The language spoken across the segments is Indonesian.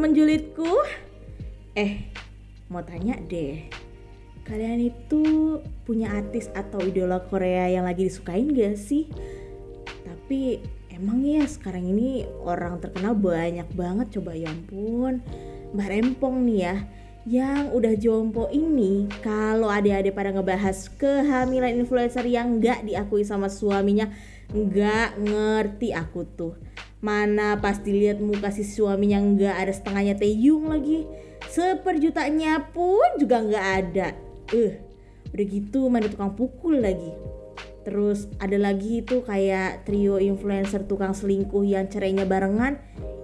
teman-teman julidku. Eh, mau tanya deh. Kalian itu punya artis atau idola Korea yang lagi disukain gak sih? Tapi emang ya sekarang ini orang terkenal banyak banget coba ya ampun. Mbak Rempong nih ya yang udah jompo ini kalau adik-adik pada ngebahas kehamilan influencer yang nggak diakui sama suaminya nggak ngerti aku tuh mana pas dilihat muka si suaminya nggak ada setengahnya Taeyong lagi. Seperjutanya pun juga nggak ada. Eh uh, udah gitu mana tukang pukul lagi. Terus ada lagi itu kayak trio influencer tukang selingkuh yang cerainya barengan.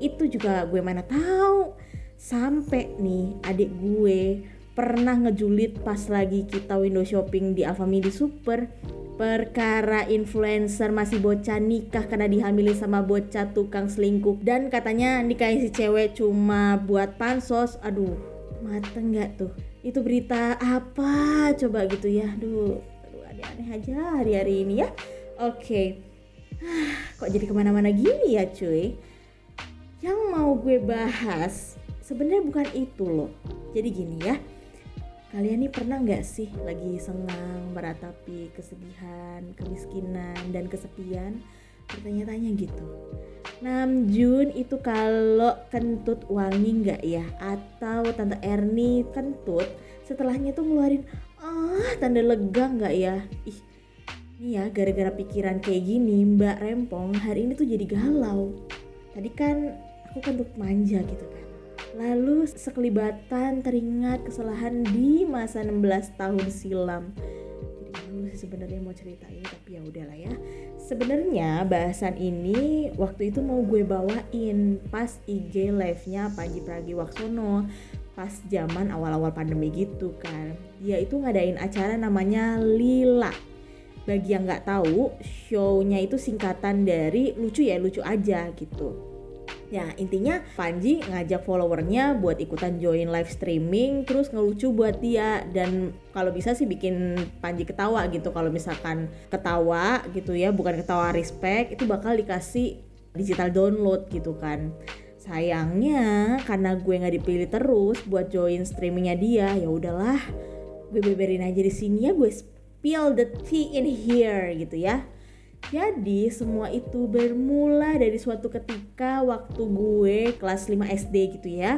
Itu juga gue mana tahu. Sampai nih adik gue pernah ngejulit pas lagi kita window shopping di Alfamidi Super. Perkara influencer masih bocah nikah karena dihamili sama bocah tukang selingkuh. Dan katanya nikahin si cewek cuma buat pansos. Aduh mata nggak tuh? Itu berita apa? Coba gitu ya. Aduh, aduh aneh-aneh aja hari-hari ini ya. Oke. Okay. kok jadi ke mana-mana gini ya cuy? Yang mau gue bahas sebenarnya bukan itu loh. Jadi gini ya kalian nih pernah nggak sih lagi senang meratapi kesedihan kemiskinan dan kesepian? Bertanya-tanya gitu. Namjun itu kalau kentut wangi nggak ya? Atau tante Erni kentut setelahnya tuh ngeluarin ah tanda lega nggak ya? Ih ini ya gara-gara pikiran kayak gini Mbak Rempong hari ini tuh jadi galau. Tadi kan aku kentut manja gitu kan Lalu sekelibatan teringat kesalahan di masa 16 tahun silam. Jadi sebenarnya mau cerita ini tapi ya udahlah ya. Sebenarnya bahasan ini waktu itu mau gue bawain pas IG live-nya Panji Pragiwaksono pas zaman awal-awal pandemi gitu kan. Dia itu ngadain acara namanya Lila. Bagi yang nggak tahu, show-nya itu singkatan dari lucu ya lucu aja gitu Ya intinya Panji ngajak followernya buat ikutan join live streaming terus ngelucu buat dia. Dan kalau bisa sih bikin Panji ketawa gitu. Kalau misalkan ketawa gitu ya bukan ketawa respect itu bakal dikasih digital download gitu kan. Sayangnya karena gue nggak dipilih terus buat join streamingnya dia ya udahlah. Gue beberin aja di sini ya gue spill the tea in here gitu ya jadi semua itu bermula dari suatu ketika waktu gue kelas 5 SD gitu ya.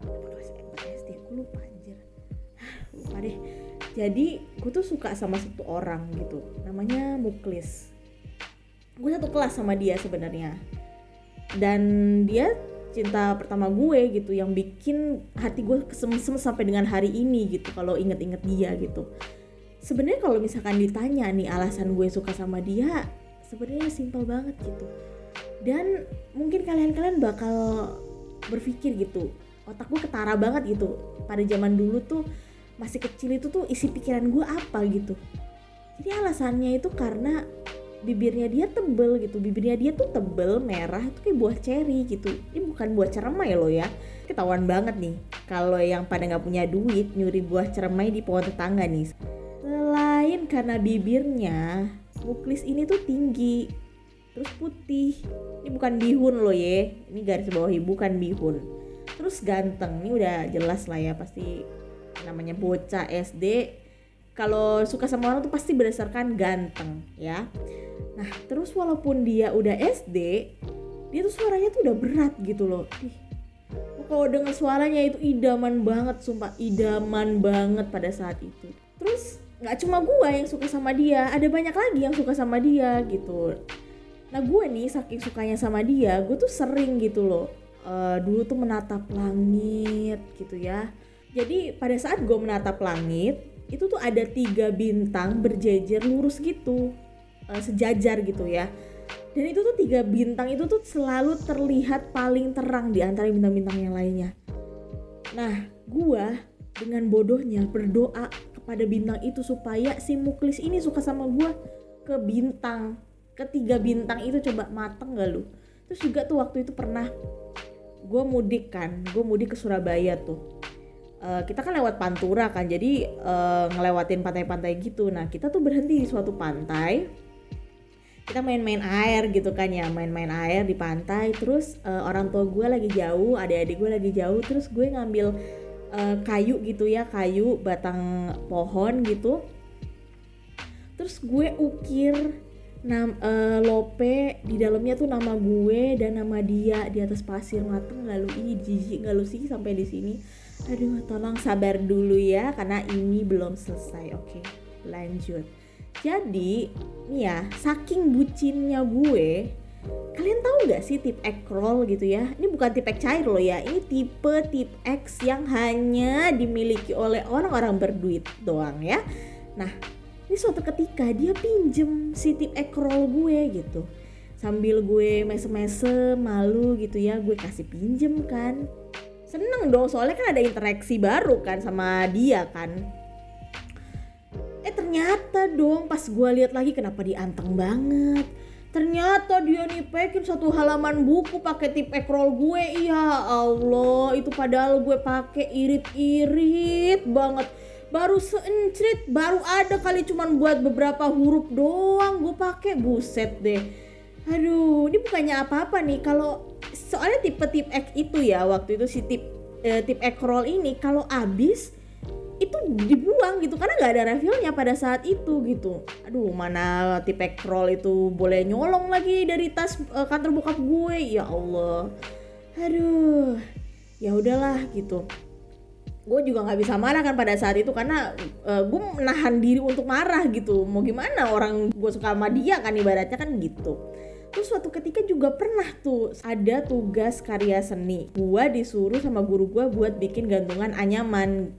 Kelas 4 SD aku lupa anjir. Lupa deh. Jadi gue tuh suka sama satu orang gitu. Namanya Muklis. Gue satu kelas sama dia sebenarnya. Dan dia cinta pertama gue gitu yang bikin hati gue kesemsem sampai dengan hari ini gitu kalau inget-inget dia gitu sebenarnya kalau misalkan ditanya nih alasan gue suka sama dia sebenarnya simpel banget gitu. Dan mungkin kalian-kalian bakal berpikir gitu otak gue ketara banget gitu. Pada zaman dulu tuh masih kecil itu tuh isi pikiran gue apa gitu. Jadi alasannya itu karena bibirnya dia tebel gitu. Bibirnya dia tuh tebel merah itu kayak buah ceri gitu. Ini bukan buah cermai loh ya. Ketahuan banget nih kalau yang pada nggak punya duit nyuri buah cermai di pohon tetangga nih Selain karena bibirnya, muklis ini tuh tinggi, terus putih. Ini bukan bihun loh ya, ini garis bawahi bukan bihun. Terus ganteng, ini udah jelas lah ya pasti namanya bocah SD. Kalau suka sama orang tuh pasti berdasarkan ganteng ya. Nah terus walaupun dia udah SD, dia tuh suaranya tuh udah berat gitu loh. Ih, kalau denger suaranya itu idaman banget sumpah idaman banget pada saat itu nggak cuma gue yang suka sama dia ada banyak lagi yang suka sama dia gitu. Nah gue nih saking sukanya sama dia gue tuh sering gitu loh uh, dulu tuh menatap langit gitu ya. Jadi pada saat gue menatap langit itu tuh ada tiga bintang berjejer lurus gitu uh, sejajar gitu ya. Dan itu tuh tiga bintang itu tuh selalu terlihat paling terang di antara bintang-bintang yang lainnya. Nah gue dengan bodohnya berdoa kepada bintang itu supaya si muklis ini suka sama gue ke bintang ketiga bintang itu coba mateng gak lu? Terus juga tuh waktu itu pernah gue mudik kan gue mudik ke Surabaya tuh. Uh, kita kan lewat Pantura kan jadi uh, ngelewatin pantai-pantai gitu. Nah kita tuh berhenti di suatu pantai. Kita main-main air gitu kan ya main-main air di pantai. Terus uh, orang tua gue lagi jauh adik-adik gue lagi jauh. Terus gue ngambil uh, kayu gitu ya kayu batang pohon gitu. Terus gue ukir nam uh, lope di dalamnya tuh nama gue dan nama dia di atas pasir mateng lalu ini jijik nggak lu sih sampai di sini. Aduh tolong sabar dulu ya karena ini belum selesai. Oke lanjut. Jadi nih ya saking bucinnya gue kalian tahu nggak sih tip egg roll gitu ya? Ini bukan tip egg cair loh ya. Ini tipe tip X yang hanya dimiliki oleh orang-orang berduit doang ya. Nah ini suatu ketika dia pinjem si tip egg roll gue gitu. Sambil gue mesem-mesem malu gitu ya gue kasih pinjem kan. Seneng dong soalnya kan ada interaksi baru kan sama dia kan. Eh ternyata dong pas gue lihat lagi kenapa dianteng banget ternyata dia nih pekin satu halaman buku pakai tip ekrol gue. Iya Allah itu padahal gue pakai irit-irit banget. Baru seencrit baru ada kali cuman buat beberapa huruf doang gue pakai. Buset deh. Aduh ini bukannya apa-apa nih? Kalau soalnya tipe tip X itu ya waktu itu si tip eh, tip ekrol ini kalau abis itu dibuang gitu karena nggak ada refillnya pada saat itu gitu. Aduh mana tipe roll itu boleh nyolong lagi dari tas uh, kantor bokap gue? Ya Allah. Aduh ya udahlah gitu. Gue juga nggak bisa marah kan pada saat itu karena uh, gue menahan diri untuk marah gitu. Mau gimana orang gue suka sama dia kan ibaratnya kan gitu. Terus suatu ketika juga pernah tuh ada tugas karya seni. Gua disuruh sama guru gua buat bikin gantungan anyaman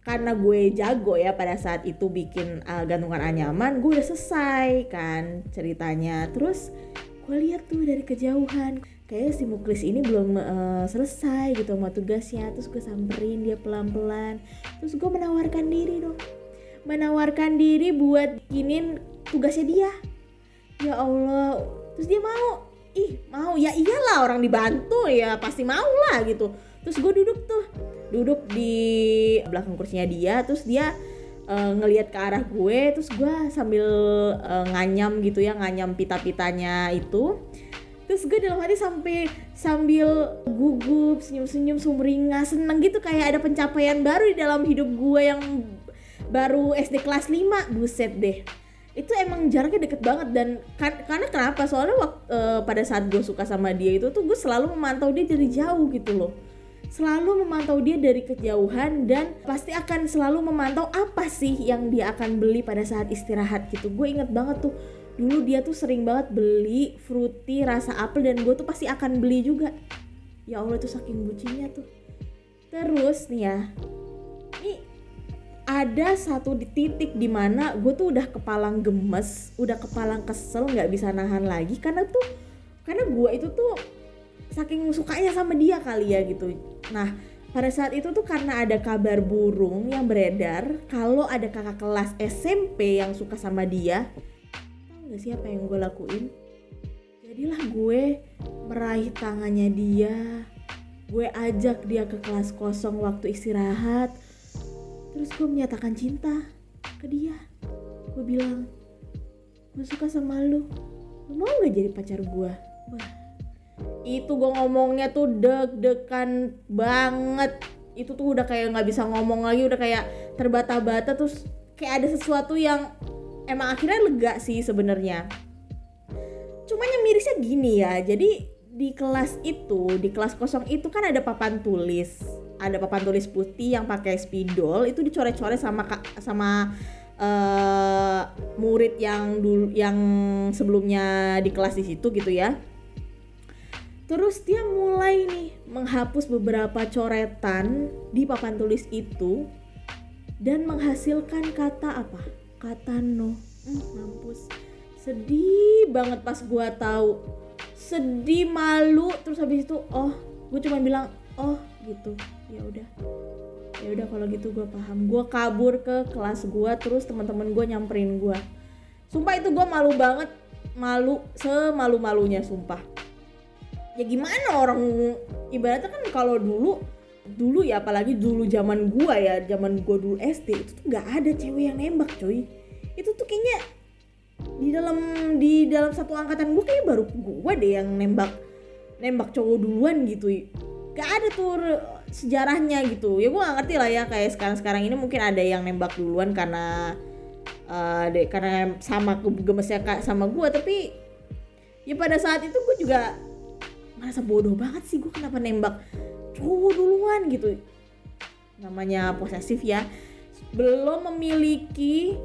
karena gue jago ya pada saat itu bikin uh, gantungan anyaman gue udah selesai kan ceritanya. Terus gue lihat tuh dari kejauhan kayak si Muklis ini belum uh, selesai gitu sama tugasnya. Terus gue samperin dia pelan-pelan. Terus gue menawarkan diri dong. Menawarkan diri buat bikinin tugasnya dia. Ya Allah. Terus dia mau. Ih mau. Ya iyalah orang dibantu ya pasti mau lah gitu terus gue duduk tuh duduk di belakang kursinya dia terus dia uh, ngelihat ke arah gue terus gue sambil uh, nganyam gitu ya nganyam pita-pitanya itu. Terus gue dalam hati sampai sambil gugup senyum-senyum sumringah seneng gitu kayak ada pencapaian baru di dalam hidup gue yang baru SD kelas 5 buset deh. Itu emang jaraknya deket banget dan kan, karena kenapa? Soalnya waktu uh, pada saat gue suka sama dia itu tuh gue selalu memantau dia dari jauh gitu loh selalu memantau dia dari kejauhan dan pasti akan selalu memantau apa sih yang dia akan beli pada saat istirahat gitu. Gue inget banget tuh dulu dia tuh sering banget beli fruity rasa apel dan gue tuh pasti akan beli juga. Ya Allah tuh saking bucinnya tuh. Terus nih ya ini ada satu di titik di mana gue tuh udah kepalang gemes udah kepalang kesel nggak bisa nahan lagi karena tuh karena gue itu tuh saking sukanya sama dia kali ya gitu. Nah pada saat itu tuh karena ada kabar burung yang beredar kalau ada kakak kelas SMP yang suka sama dia tau gak sih apa yang gue lakuin? Jadilah gue meraih tangannya dia. Gue ajak dia ke kelas kosong waktu istirahat. Terus gue menyatakan cinta ke dia. Gue bilang gue suka sama lu. Lu mau gak jadi pacar gue itu gue ngomongnya tuh deg-degan banget. Itu tuh udah kayak nggak bisa ngomong lagi udah kayak terbata-bata. Terus kayak ada sesuatu yang emang akhirnya lega sih sebenarnya. Cuma yang mirisnya gini ya jadi di kelas itu di kelas kosong itu kan ada papan tulis. Ada papan tulis putih yang pakai spidol itu dicoret-coret sama sama uh, murid yang dulu yang sebelumnya di kelas di situ gitu ya Terus dia mulai nih menghapus beberapa coretan di papan tulis itu dan menghasilkan kata apa? Kata no. Hmm, mampus. Sedih banget pas gua tahu. Sedih, malu, terus habis itu oh, gue cuma bilang oh gitu. Ya udah. Ya udah kalau gitu gue paham. Gue kabur ke kelas gue terus teman-teman gue nyamperin gue. Sumpah itu gue malu banget, malu semalu-malunya sumpah ya gimana orang ibaratnya kan kalau dulu dulu ya apalagi dulu zaman gua ya zaman gua dulu SD itu tuh nggak ada cewek yang nembak coy. Itu tuh kayaknya di dalam di dalam satu angkatan gue kayak baru gue deh yang nembak nembak cowok duluan gitu. Gak ada tuh sejarahnya gitu. Ya gue gak ngerti lah ya kayak sekarang sekarang ini mungkin ada yang nembak duluan karena uh, deh karena sama gemesnya sama gue tapi ya pada saat itu gue juga merasa bodoh banget sih gue kenapa nembak cowok duluan gitu namanya posesif ya belum memiliki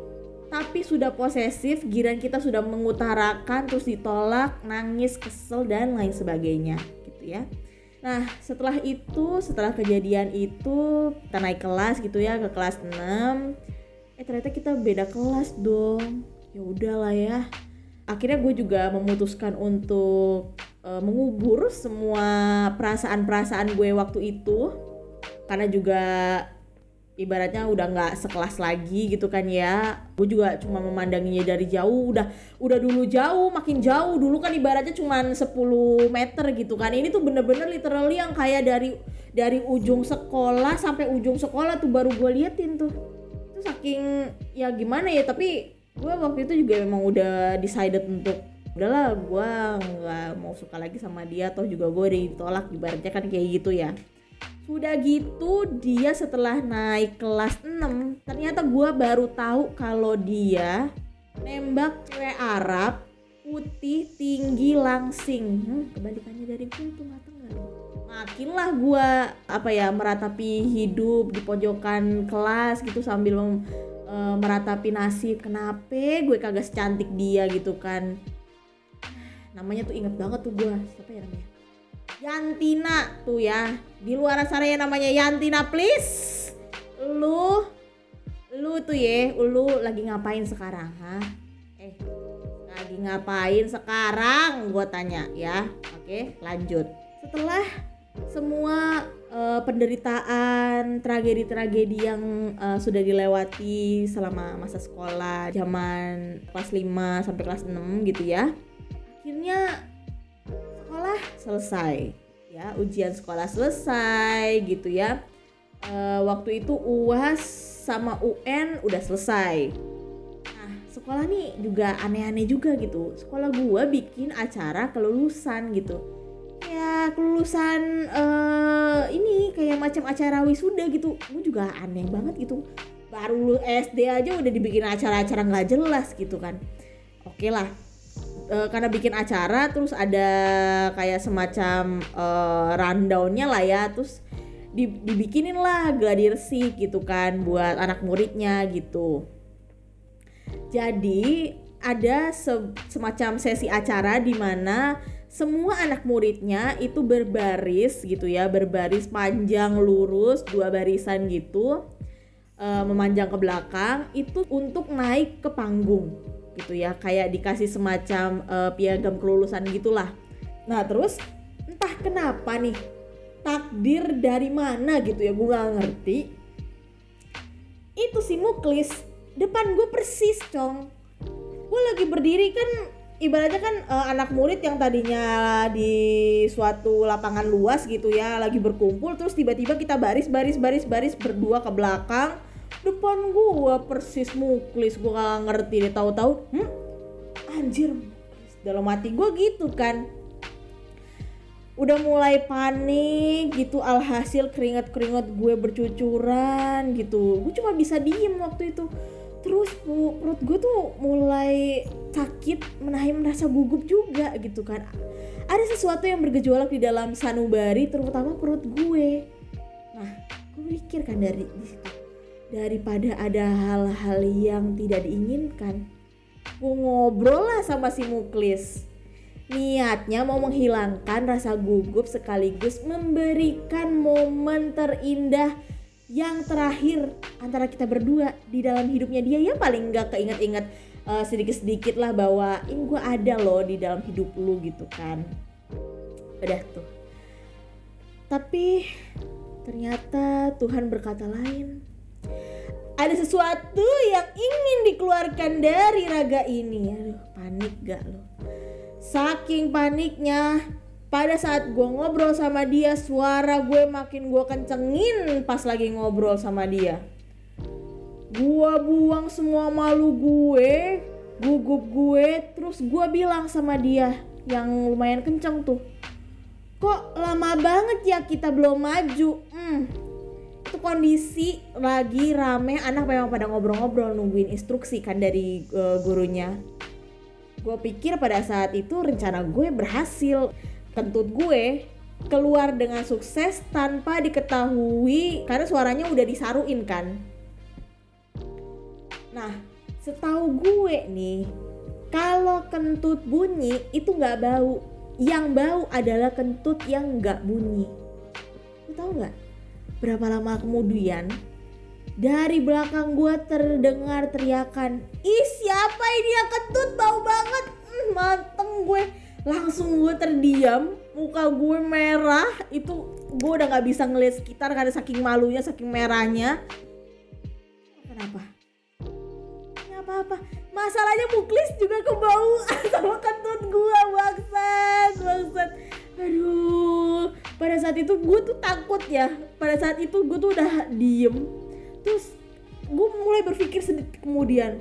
tapi sudah posesif, giran kita sudah mengutarakan terus ditolak, nangis, kesel dan lain sebagainya gitu ya. Nah, setelah itu, setelah kejadian itu kita naik kelas gitu ya ke kelas 6. Eh ternyata kita beda kelas dong. Ya udahlah ya. Akhirnya gue juga memutuskan untuk uh, mengubur semua perasaan-perasaan gue waktu itu karena juga ibaratnya udah nggak sekelas lagi gitu kan ya. Gue juga cuma memandanginya dari jauh udah udah dulu jauh makin jauh. Dulu kan ibaratnya cuma 10 meter gitu kan. Ini tuh bener-bener literally yang kayak dari dari ujung sekolah sampai ujung sekolah tuh baru gue liatin tuh. Itu saking ya gimana ya tapi gue waktu itu juga memang udah decided untuk udahlah gue nggak mau suka lagi sama dia atau juga gue ditolak ibaratnya kan kayak gitu ya. Sudah gitu dia setelah naik kelas 6 ternyata gue baru tahu kalau dia nembak cewek Arab putih tinggi langsing. Hmm, kebalikannya dari gue tuh nggak makinlah gue apa ya meratapi hidup di pojokan kelas gitu sambil e, meratapi nasib kenapa gue kagak secantik dia gitu kan namanya tuh inget banget tuh gue siapa ya namanya? Yantina tuh ya. Di luar sana yang namanya Yantina please. Lu lu tuh ya lu lagi ngapain sekarang ha? Eh lagi ngapain sekarang? Gue tanya ya. Oke lanjut. Setelah semua uh, penderitaan tragedi-tragedi yang uh, sudah dilewati selama masa sekolah zaman kelas 5 sampai kelas 6 gitu ya akhirnya sekolah selesai. Ya ujian sekolah selesai gitu ya. E, waktu itu uas sama UN udah selesai. Nah sekolah nih juga aneh-aneh juga gitu. Sekolah gua bikin acara kelulusan gitu. Ya kelulusan uh, ini kayak macam acara wisuda gitu. Gua juga aneh banget gitu. Baru SD aja udah dibikin acara-acara nggak jelas gitu kan. Oke lah uh, karena bikin acara terus ada kayak semacam uh, rundownnya lah ya terus dibikinin lah gladiresik gitu kan buat anak muridnya gitu. Jadi ada se semacam sesi acara di mana semua anak muridnya itu berbaris gitu ya berbaris panjang lurus dua barisan gitu uh, memanjang ke belakang itu untuk naik ke panggung gitu ya kayak dikasih semacam uh, piagam kelulusan gitulah. Nah terus entah kenapa nih takdir dari mana gitu ya gue gak ngerti. Itu si Muklis depan gue persis cong. Gue lagi berdiri kan ibaratnya kan uh, anak murid yang tadinya di suatu lapangan luas gitu ya lagi berkumpul terus tiba-tiba kita baris baris baris baris berdua ke belakang depan gua persis muklis gua gak ngerti deh tahu-tahu hmm anjir dalam hati gua gitu kan. Udah mulai panik gitu alhasil keringat-keringat gue bercucuran gitu. Gue cuma bisa diem waktu itu. Terus perut gue tuh mulai sakit menahan rasa gugup juga gitu kan. Ada sesuatu yang bergejolak di dalam sanubari terutama perut gue. Nah gue mikir kan dari di situ daripada ada hal-hal yang tidak diinginkan. Gue ngobrol lah sama si Muklis. Niatnya mau menghilangkan rasa gugup sekaligus memberikan momen terindah yang terakhir antara kita berdua di dalam hidupnya dia. Ya paling nggak keinget-inget uh, sedikit-sedikit lah bahwa ini gue ada loh di dalam hidup lu gitu kan. Udah tuh. Tapi ternyata Tuhan berkata lain ada sesuatu yang ingin dikeluarkan dari raga ini. Aduh, panik gak lo? Saking paniknya, pada saat gue ngobrol sama dia, suara gue makin gue kencengin pas lagi ngobrol sama dia. Gue buang semua malu gue, gugup gue terus gue bilang sama dia yang lumayan kenceng tuh kok lama banget ya kita belum maju hmm kondisi lagi rame anak memang pada ngobrol-ngobrol nungguin instruksi kan dari uh, gurunya. Gue pikir pada saat itu rencana gue berhasil. Kentut gue keluar dengan sukses tanpa diketahui karena suaranya udah disaruin kan. Nah setahu gue nih kalau kentut bunyi itu nggak bau. Yang bau adalah kentut yang nggak bunyi. Lu tahu nggak berapa lama kemudian dari belakang gue terdengar teriakan ih siapa ini yang kentut? Bau banget. Hmm, mateng gue. Langsung gue terdiam muka gue merah. Itu gue udah nggak bisa ngeliat sekitar karena saking malunya saking merahnya. Kenapa? Apa-apa masalahnya muklis juga kebau sama kentut gua bangsat bangsat aduh pada saat itu gue tuh takut ya. Pada saat itu gue tuh udah diem. Terus gue mulai berpikir sedikit kemudian.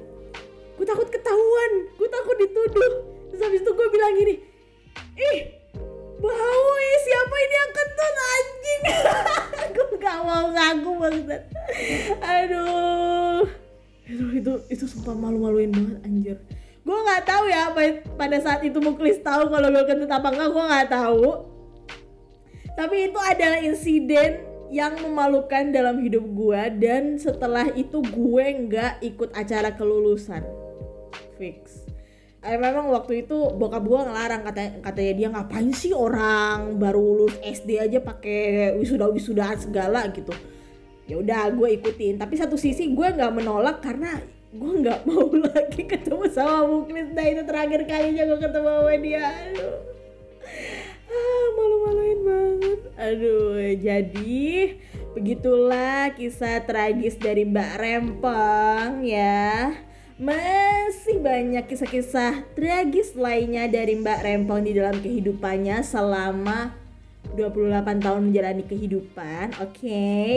Gue takut ketahuan gue takut dituduh. Terus habis itu gue bilang gini ih bau siapa ini yang kentut anjing? Gue gak mau ngaku bangsat aduh. Itu itu itu sumpah malu-maluin banget anjir gue nggak tahu ya pada saat itu muklis tahu kalau gue kentut apa enggak gue nggak tahu. Tapi itu adalah insiden yang memalukan dalam hidup gue dan setelah itu gue nggak ikut acara kelulusan. Fix. Eh, memang waktu itu bokap gue ngelarang katanya katanya dia ngapain sih orang baru lulus SD aja pakai wisuda wisudaan segala gitu. Ya udah gue ikutin. Tapi satu sisi gue nggak menolak karena gue nggak mau lagi ketemu sama Muklis nah itu terakhir kalinya gue ketemu sama dia aduh ah, malu-maluin banget aduh jadi begitulah kisah tragis dari Mbak Rempong ya masih banyak kisah-kisah tragis lainnya dari Mbak Rempong di dalam kehidupannya selama 28 tahun menjalani kehidupan. Oke. Okay?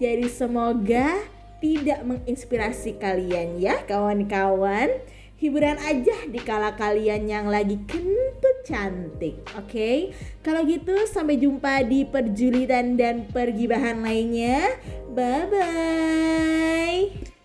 Jadi semoga tidak menginspirasi kalian ya kawan-kawan. Hiburan aja di kala kalian yang lagi kentut cantik. Oke. Okay? Kalau gitu sampai jumpa di perjulitan dan pergibahan lainnya. Bye bye.